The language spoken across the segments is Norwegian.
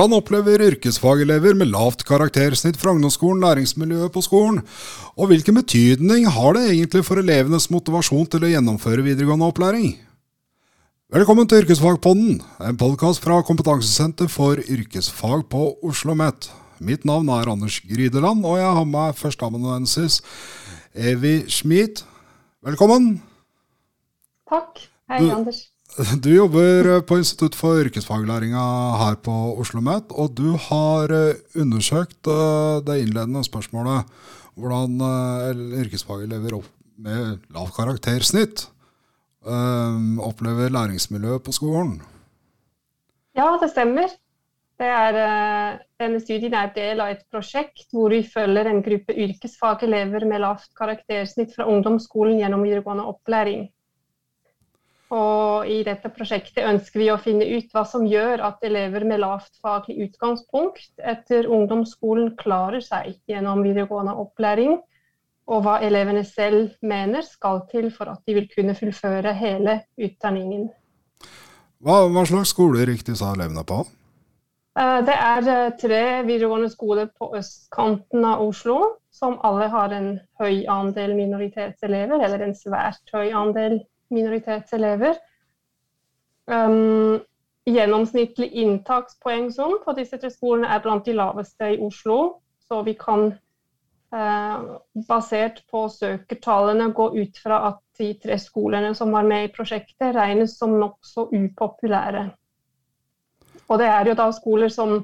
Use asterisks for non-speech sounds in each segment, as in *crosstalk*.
Hvordan opplever yrkesfagelever med lavt karaktersnitt fra ungdomsskolen læringsmiljøet på skolen? Og hvilken betydning har det egentlig for elevenes motivasjon til å gjennomføre videregående opplæring? Velkommen til Yrkesfagpodden, en podkast fra Kompetansesenter for yrkesfag på Oslo OsloMet. Mitt navn er Anders Grydeland, og jeg har med førsteamanuensis Evi Schmid. Velkommen. Takk. Hei, du, Anders. Du jobber eh, på Institutt for yrkesfaglæringa her på Oslo OsloMet, og du har eh, undersøkt eh, det innledende spørsmålet hvordan yrkesfagelever med lavt karaktersnitt opplever læringsmiljøet på skolen. Ja, det stemmer. Det er, denne studien er del av et prosjekt hvor vi følger en gruppe yrkesfagelever med lavt karaktersnitt fra ungdomsskolen gjennom videregående opplæring. Og i dette prosjektet ønsker vi å finne ut hva som gjør at elever med lavt faglig utgangspunkt etter ungdomsskolen klarer seg gjennom videregående opplæring, og hva elevene selv mener skal til for at de vil kunne fullføre hele utdanningen. Hva, hva slags skoler riktig sa elevene på? Eh, det er eh, tre videregående skoler på østkanten av Oslo, som alle har en høy andel minoritetselever, eller en svært høy andel minoritetselever. Um, gjennomsnittlig inntakspoengsum på disse tre skolene er blant de laveste i Oslo. Så vi kan, uh, basert på søkertallene, gå ut fra at de tre skolene som var med i prosjektet, regnes som nokså upopulære. Og det er jo da skoler som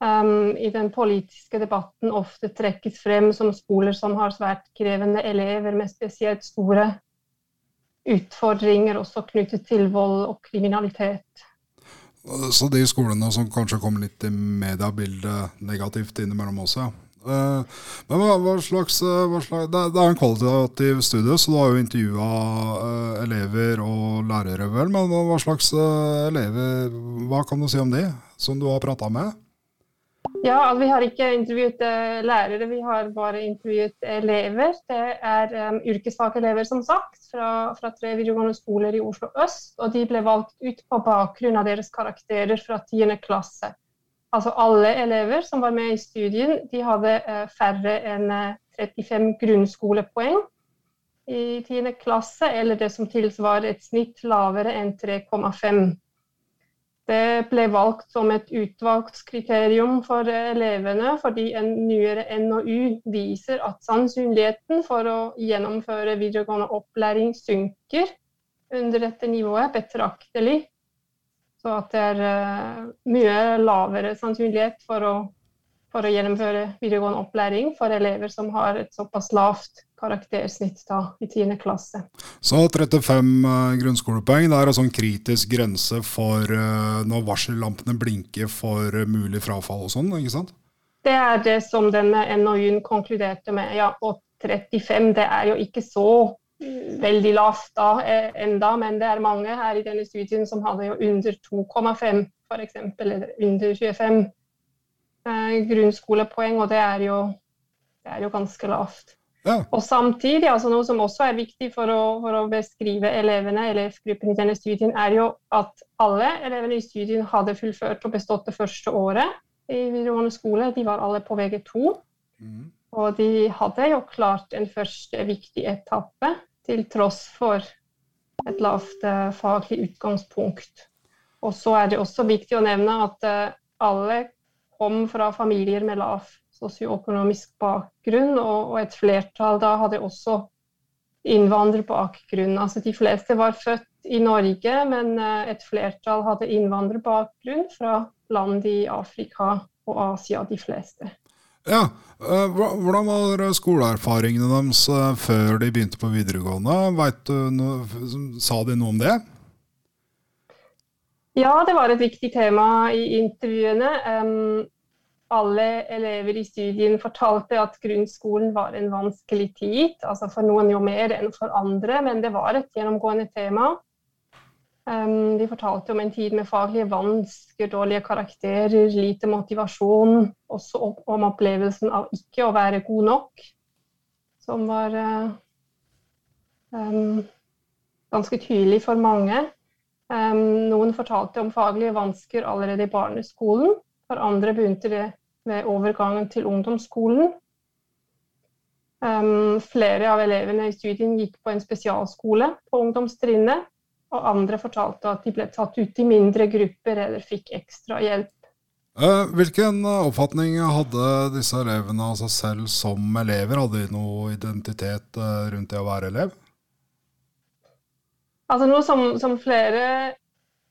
um, i den politiske debatten ofte trekkes frem som skoler som har svært krevende elever med spesielt store utfordringer også knyttet til vold og kriminalitet. Så de skolene som kanskje kommer litt i mediebildet negativt innimellom også, ja. Eh, men hva, hva, slags, eh, hva slags, Det er en kvalitativ studie, så du har jo intervjua uh, elever og lærere, vel. Men hva slags elever Hva kan du si om de, som du har prata med? Ja, altså, Vi har ikke intervjuet uh, lærere, vi har bare intervjuet elever. Det er um, yrkesfagelever, som sagt, fra, fra, tre videregående skoler i Oslo øst. Og de ble valgt ut på bakgrunn av deres karakterer fra 10. klasse. Altså alle elever som var med i studien, de hadde uh, færre enn uh, 35 grunnskolepoeng i 10. klasse, eller det som tilsvarer et snitt lavere enn 3,5 det ble valgt som et utvalgskriterium for elevene, fordi en nyere NOU viser at sannsynligheten for å gjennomføre videregående opplæring synker under dette nivået betraktelig. Så at det er uh, mye lavere sannsynlighet for å, for å gjennomføre videregående opplæring for elever som har et såpass lavt karaktersnitt da, i 10. klasse. Så 35 uh, grunnskolepoeng det er en sånn kritisk grense for uh, når varsellampene blinker for uh, mulig frafall og sånn, ikke sant? Det er det som denne NOU-en konkluderte med, ja. Og 35 det er jo ikke så veldig lavt da eh, enda, men det er mange her i denne studien som hadde jo under 2,5 f.eks., eller under 25 eh, grunnskolepoeng, og det er jo, det er jo ganske lavt. Ja. Og samtidig, altså Noe som også er viktig for å, for å beskrive elevene elevgruppen i denne studien, er jo at alle elevene i studien hadde fullført og bestått det første året i videregående skole. De var alle på VG2. Mm. Og de hadde jo klart en første viktig etappe, til tross for et lavt uh, faglig utgangspunkt. Og så er det også viktig å nevne at uh, alle kom fra familier med lav sosioøkonomisk bakgrunn, og, og, et flertall da hadde også innvandrerbakgrunn. Altså de fleste var født i Norge, men eh, et flertall hadde innvandrerbakgrunn fra land i Afrika og Asia, de fleste. Ja, eh, Hvordan var skoleerfaringene deres eh, før de begynte på videregående? Du sa de noe om det? Ja, det var et viktig tema i intervjuene. Um, alle elever i studien fortalte at grunnskolen var en vanskelig tid. altså For noen jo mer enn for andre, men det var et gjennomgående tema. Um, de fortalte om en tid med faglige vansker, dårlige karakterer, lite motivasjon. Også om opplevelsen av ikke å være god nok, som var uh, um, ganske tydelig for mange. Um, noen fortalte om faglige vansker allerede i barneskolen For andre begynte det ved overgangen til ungdomsskolen. Um, flere av elevene i studien gikk på en spesialskole på ungdomstrinnet. Og andre fortalte at de ble tatt ut i mindre grupper eller fikk ekstra hjelp. Eh, hvilken oppfatning hadde disse elevene av seg selv som elever? Hadde de noe identitet eh, rundt det å være elev? Altså Noe som, som flere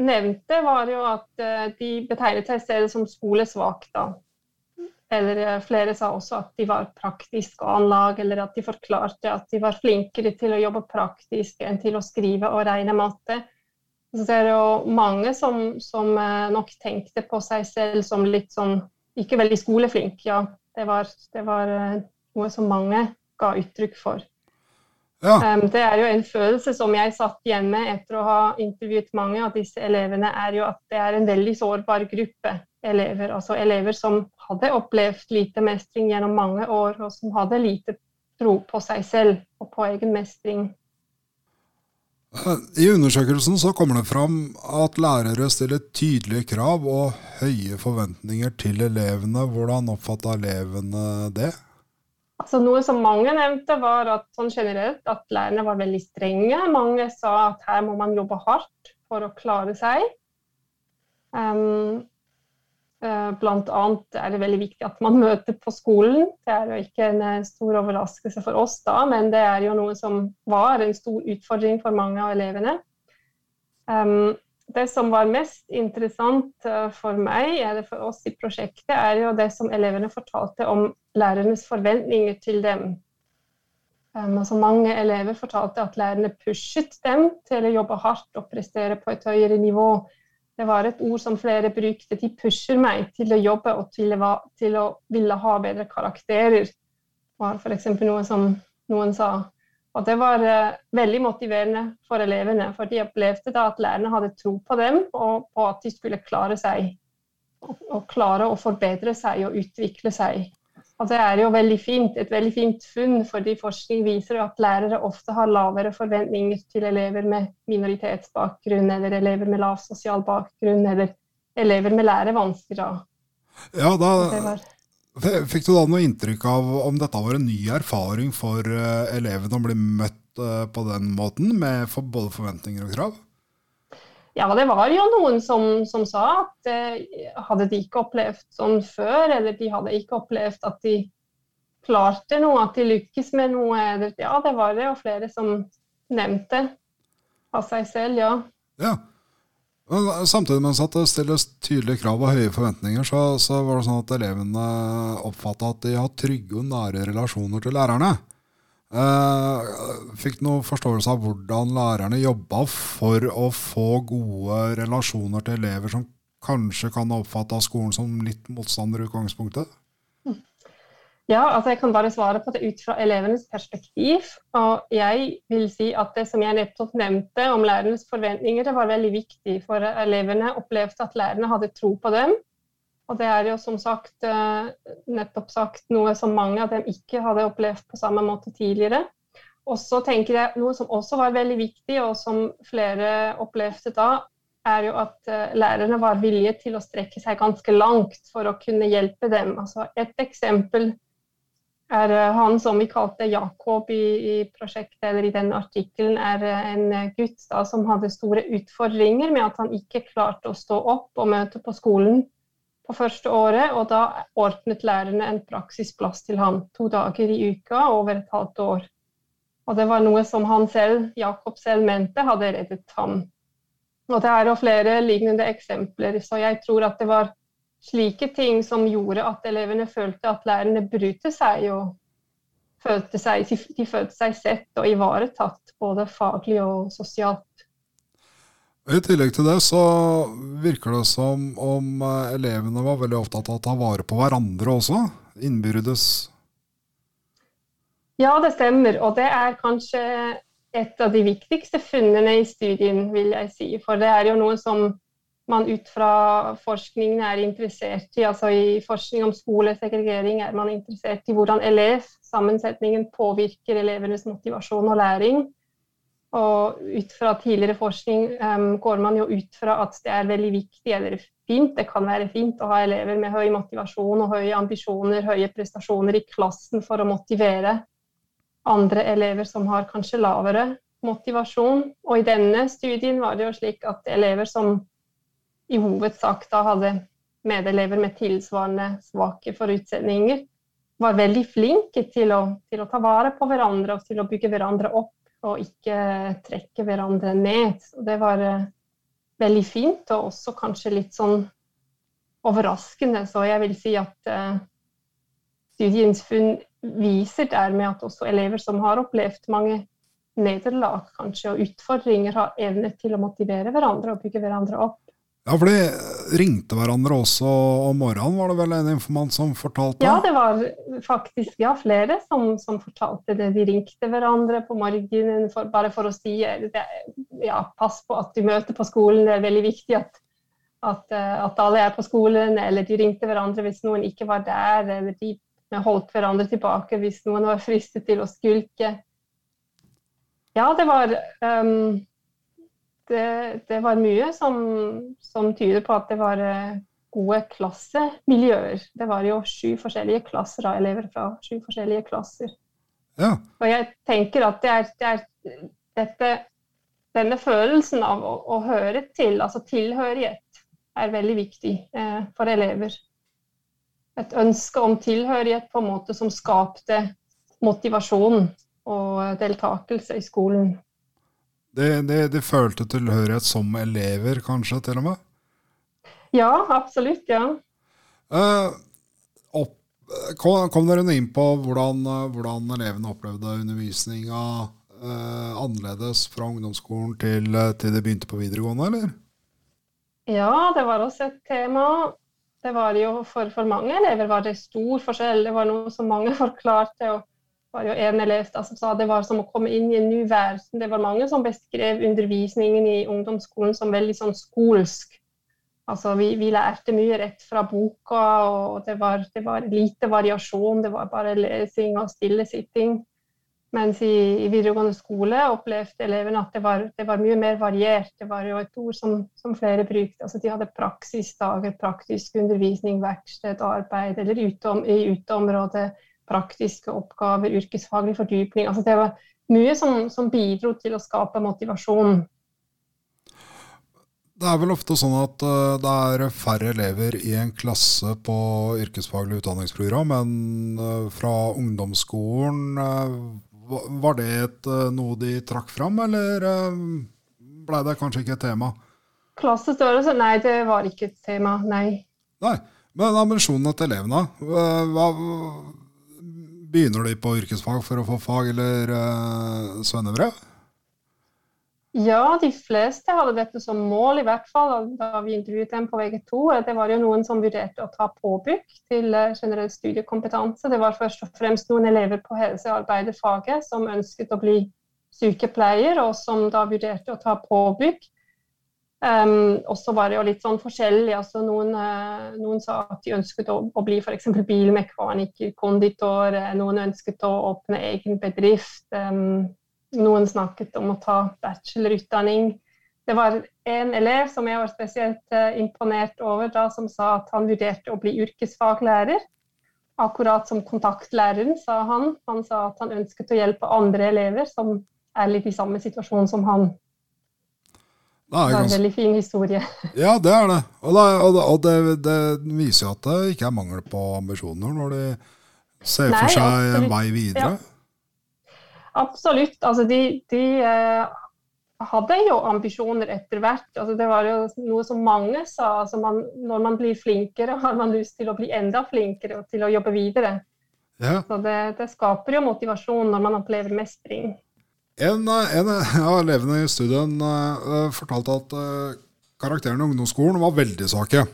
nevnte, var jo at uh, de betegnet seg i stedet som skolesvak. da. Eller uh, flere sa også at de var praktisk anlag, eller at de forklarte at de var flinkere til å jobbe praktisk enn til å skrive og regne matte. Så det er jo mange som, som uh, nok tenkte på seg selv som litt sånn ikke veldig skoleflink. Ja, det var, det var noe som mange ga uttrykk for. Ja. Um, det er jo en følelse som jeg satt igjen med etter å ha intervjuet mange av disse elevene, er jo at det er en veldig sårbar gruppe elever. Altså elever som hadde opplevd lite mestring gjennom mange år, og som hadde lite tro på seg selv og på egen mestring. I undersøkelsen så kommer det fram at lærere stiller tydelige krav og høye forventninger til elevene. Hvordan oppfatta elevene det? Altså, noe som mange nevnte, var at sånn generelt at lærerne var veldig strenge. Mange sa at her må man jobbe hardt for å klare seg. Um, blant annet er det veldig viktig at man møter på skolen. Det er jo ikke en uh, stor overraskelse for oss da, men det er jo noe som var en stor utfordring for mange av elevene. Um, det som var mest interessant eh, for meg, eller for oss i prosjektet, er jo det som elevene fortalte om lærernes forventninger til dem. Um, altså mange elever fortalte at lærerne pushet dem til å jobbe hardt og prestere på et høyere nivå. Det var et ord som flere brukte. De pusher meg til å jobbe og til å, til å ville ha bedre karakterer. Det var f.eks. noe som noen sa og det var uh, veldig motiverende for elevene, for de opplevde da at lærerne hadde tro på dem og på at de skulle klare seg. Og, og klare å forbedre seg og utvikle seg. Og det er jo veldig fint, et veldig fint funn, fordi forskning viser at lærere ofte har lavere forventninger til elever med minoritetsbakgrunn, eller elever med lav sosial bakgrunn, eller elever med lærevansker. Ja, da, Fikk du da noe inntrykk av om dette var en ny erfaring for uh, elevene å bli møtt uh, på den måten, med for både forventninger og krav? Ja, det var jo noen som, som sa at uh, hadde de ikke opplevd sånn før, eller de hadde ikke opplevd at de klarte noe, at de lykkes med noe. Ja, det var det og flere som nevnte av seg selv, ja. ja. Men samtidig mens at det stilles tydelige krav og høye forventninger, så, så var det sånn at elevene oppfatta at de har trygge og nære relasjoner til lærerne. Eh, fikk du noen forståelse av hvordan lærerne jobba for å få gode relasjoner til elever som kanskje kan oppfatte av skolen som litt motstander i utgangspunktet? Ja, altså Jeg kan bare svare på det ut fra elevenes perspektiv. Og jeg vil si at det som jeg nettopp nevnte om lærernes forventninger, det var veldig viktig. For elevene opplevde at lærerne hadde tro på dem. Og det er jo som sagt eh, nettopp sagt noe som mange av dem ikke hadde opplevd på samme måte tidligere. Og så tenker jeg Noe som også var veldig viktig, og som flere opplevde da, er jo at eh, lærerne var villige til å strekke seg ganske langt for å kunne hjelpe dem. Altså et eksempel er eh, han som vi kalte Jakob i, i prosjektet, eller i denne artikkelen, er eh, en eh, gutt da, som hadde store utfordringer med at han ikke klarte å stå opp og møte på skolen på første året. Og da ordnet lærerne en praksisplass til han to dager i uka over et halvt år. Og det var noe som han selv, Jakob selv mente hadde reddet ham. Og det er jo flere lignende eksempler, så jeg tror at det var slike ting som gjorde at elevene følte at lærerne brydde seg og følte seg, de følte seg sett og ivaretatt, både faglig og sosialt. I tillegg til det så virker det som om eh, elevene var veldig opptatt av å ta vare på hverandre også, innbyrdes. Ja, det stemmer. Og det er kanskje et av de viktigste funnene i studien, vil jeg si. For det er jo noe som man ut fra forskningen er interessert i. Altså I forskning om skolesegregering er man interessert i hvordan elevsammensetningen påvirker elevenes motivasjon og læring. Og ut fra tidligere forskning um, går man jo ut fra at det er veldig viktig eller fint, det kan være fint å ha elever med høy motivasjon og høye ambisjoner, høye prestasjoner i klassen for å motivere andre elever som har kanskje lavere motivasjon. Og i denne studien var det jo slik at elever som i hovedsak da hadde medelever med tilsvarende svake forutsetninger, var veldig flinke til å, til å, ta vare på hverandre og til å bygge hverandre opp, og ikke trekke hverandre ned. Og det var uh, veldig fint, og også kanskje litt sånn overraskende. Så jeg vil si at uh, studiens funn viser dermed at også elever som har opplevd mange nederlag kanskje, og utfordringer, har evne til å motivere hverandre og bygge hverandre opp. Ja, for de ringte hverandre også om morgenen, var det vel en informant som fortalte? Ja, det var faktisk ja, flere som, som fortalte det. De ringte hverandre på morgenen for, bare for å si ja, pass på at du møter på skolen, det er veldig viktig at, at, eh, at, alle er på skolen. Eller de ringte hverandre hvis noen ikke var der, eller de holdt hverandre tilbake hvis noen var fristet til å skulke. Ja, det var um, det, det var mye som, som, tyder på at det var eh, gode klassemiljøer. Det var jo sju forskjellige klasser av elever fra sju forskjellige klasser. Ja. Og jeg tenker at det er, det er dette, denne følelsen av å, å, høre til, altså tilhørighet, er veldig viktig eh, for elever. Et ønske om tilhørighet på en måte som skapte motivasjon og deltakelse i skolen. De, de, de følte tilhørighet som elever, kanskje, til og med? Ja, absolutt. ja. Uh, opp, kom, kom, dere inn på hvordan, hvordan elevene opplevde undervisninga uh, annerledes fra ungdomsskolen til, til de begynte på videregående, eller? Ja, det var også et tema. Det var jo For, for mange elever var det stor forskjell. Det var noe som mange *laughs* forklarte. og var jo en elev som sa det var som å komme inn i en ny verden. Det var mange som beskrev undervisningen i ungdomsskolen som veldig sånn skolsk. Altså, vi, vi lærte mye rett fra boka, og det var, det var, lite variasjon. Det var bare lesing og stillesitting. Mens i, i, videregående skole opplevde elevene at det var, det var, mye mer variert. Det var jo et ord som, som flere brukte. Altså, de hadde praksisdager, praktisk undervisning, verksted, arbeid eller utom, i uteområdet praktiske oppgaver, yrkesfaglig fordypning. Altså det var mye som, som bidro til å skape motivasjon. Det er vel ofte sånn at uh, det er færre elever i en klasse på yrkesfaglig utdanningsprogram enn uh, fra ungdomsskolen. Uh, var det et, noe de trakk fram, eller ble det kanskje ikke et tema? Klassestørrelse? Nei, det var ikke et tema, nei. Nei, Men ambisjonene til elevene, hva, Begynner de på yrkesfag for å få fag- eller uh, svennebrev? Ja, de fleste hadde dette som mål, i hvert fall da vi intervjuet dem på VG2. Det var jo noen som vurderte å ta påbygg til eh, generell studiekompetanse. Det var først og fremst noen elever på helsearbeiderfaget som ønsket å bli sykepleier, og som da vurderte å ta påbygg. Um, og så var det jo litt sånn forskjellig. altså Noen, uh, noen sa at de ønsket å, å bli f.eks. bilmekaniker, konditor. Eh, noen ønsket å åpne egen bedrift. Um, noen snakket om å ta bachelorutdanning. Det var en elev som jeg var spesielt uh, imponert over, da, som sa at han vurderte å bli yrkesfaglærer. Akkurat som kontaktlæreren, sa han. Han sa at han ønsket å hjelpe andre elever som er litt i samme situasjon som han. Det er, en veldig fin historie. Ja, det er det. Og, det, og, det, og det, det, viser jo at det ikke er mangel på ambisjoner når de ser Nei, for seg absolutt. en vei videre. Ja. Absolutt. Altså, de, de eh, hadde jo ambisjoner etter hvert. Altså, det var jo noe som mange sa. Altså, man, når man blir flinkere, *laughs* har man lyst til å bli enda flinkere og til å jobbe videre. Ja. Så det, det skaper jo motivasjon når man opplever mestring. En, en *laughs* av elevene i studien uh, fortalte at uh, karakterene i ungdomsskolen var veldig svake.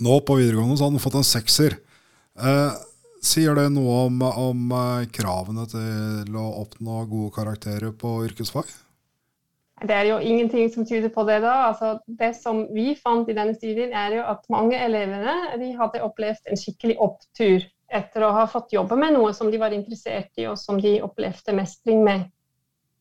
Nå på videregående så hadde han fått en sekser. Uh, sier det noe om, om kravene til å oppnå gode karakterer på yrkesfag? Det er jo ingenting som tyder på det. da. Altså, det som vi fant i denne studien, er jo at mange elevene de hadde opplevd en skikkelig opptur etter å ha fått jobbe med noe som de var interessert i, og som de opplevde mestring med.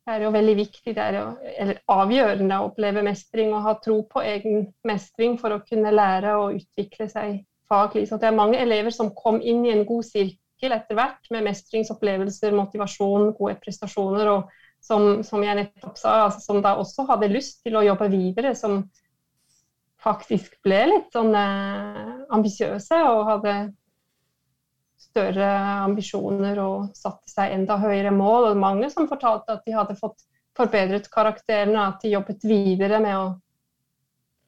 Det er jo veldig viktig, det er jo, eller avgjørende å oppleve mestring og ha tro på egen mestring for å kunne lære og utvikle seg faglig. Så det er mange elever som kom inn i en god sirkel etter hvert med mestringsopplevelser, motivasjon, gode prestasjoner. og som, som jeg nettopp sa, altså, som da også hadde lyst til å jobbe videre, som faktisk ble litt sånn eh, ambisiøse og hadde større ambisjoner og satte seg enda høyere mål. Og mange som fortalte at de hadde fått forbedret karakterene, at de jobbet videre med å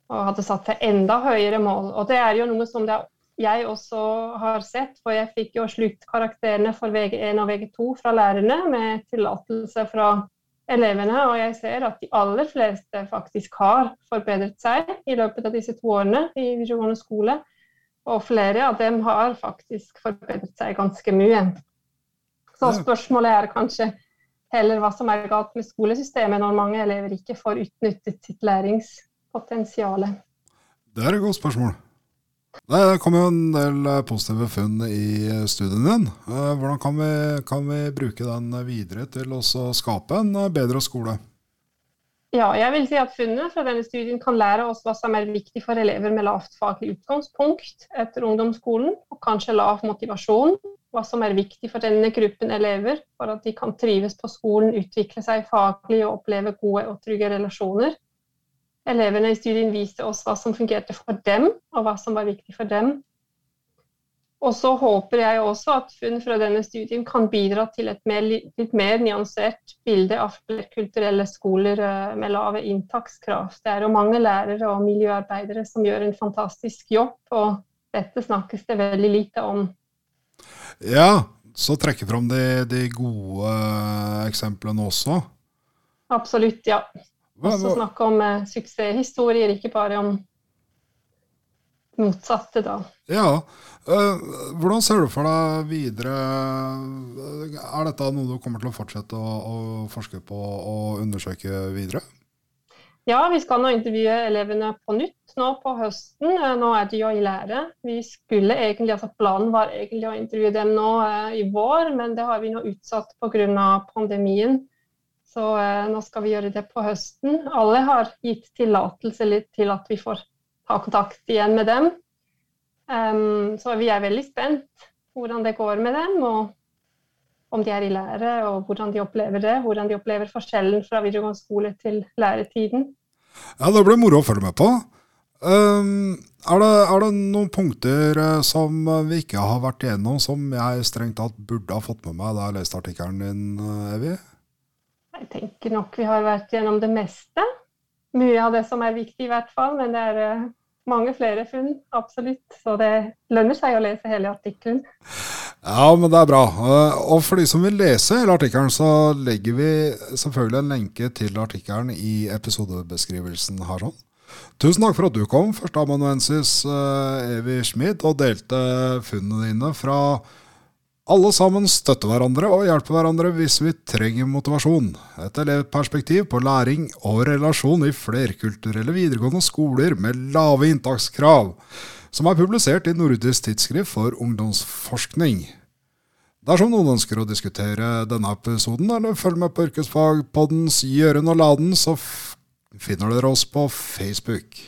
og hadde satt seg enda høyere mål. Og det er jo noe som jeg også har sett, for jeg fikk jo sluttkarakterene for VG1 og VG2 fra lærerne med tillatelse fra elevene, og jeg ser at de aller fleste faktisk har forbedret seg i løpet av disse to årene i videregående skole. Og flere av dem har faktisk forbedret seg ganske mye. Så spørsmålet er kanskje heller hva som er galt med skolesystemet når mange elever ikke får utnyttet sitt læringspotensial. Det er et godt spørsmål. Det kom jo en del positive funn i studien din. Eh, hvordan kan vi, kan vi bruke den videre til å skape en bedre skole? Ja, jeg vil si at Funnene fra denne studien kan lære oss hva som er viktig for elever med lavt faglig utgangspunkt etter ungdomsskolen, og kanskje lav motivasjon. Hva som er viktig for denne gruppen elever for at de kan trives på skolen, utvikle seg faglig og oppleve gode og trygge relasjoner. Elevene i studien viste oss hva som fungerte for dem, og hva som var viktig for dem. Og så håper jeg også at funn fra denne studien kan bidra til et mer, litt mer nyansert bilde av flerkulturelle skoler eh, med lave inntakskrav. Det er jo mange lærere og miljøarbeidere som gjør en fantastisk jobb, og dette snakkes det veldig lite om. Ja, så trekke fram de, de gode eksemplene også. Absolutt, ja. Også snakke om uh, suksesshistorier, ikke bare om motsatte, da. Ja. Uh, hvordan ser du for deg videre Er dette noe du kommer til å fortsette å, å forske på og undersøke videre? Ja, vi skal nå intervjue elevene på nytt nå på høsten. Eh, nå er de jo i lære. Vi skulle egentlig, altså Planen var egentlig å intervjue dem nå eh, i vår, men det har vi nå utsatt pga. pandemien. Så eh, nå skal vi gjøre det på høsten. Alle har gitt tillatelse til at vi får ta kontakt igjen med dem. Um, så vi er veldig spent hvordan det går med dem, og om de er i lære, og hvordan de opplever det. Hvordan de opplever forskjellen fra videregående skole til læretiden. Ja, det blir moro å følge med på. Um, er, det, er, det, noen punkter uh, som vi ikke har vært igjennom, som jeg strengt tatt burde ha fått med meg da jeg leste artikkelen din, uh, Evy? Jeg tenker nok vi har vært gjennom det meste. Mye av det som er viktig, i hvert fall. Men det er uh, mange flere funn, absolutt. Så det lønner seg å lese hele artikkelen. Ja, men det er bra. Eh, og for de som vil lese hele artikkelen, så legger vi selvfølgelig en lenke til artikkelen i episodebeskrivelsen her. sånn. Tusen takk for at du kom, førsteamanuensis eh, Evy Schmid, og delte funnene dine fra alle sammen støtter hverandre og hjelper hverandre hvis vi trenger motivasjon. Et elevperspektiv på læring og relasjon i flerkulturelle videregående skoler med lave inntakskrav, som er publisert i Nordisk tidsskrift for ungdomsforskning. Dersom noen ønsker å diskutere denne episoden, eller følge med på Yrkesfagpoddens Gjøren og Laden, så finner dere oss på Facebook.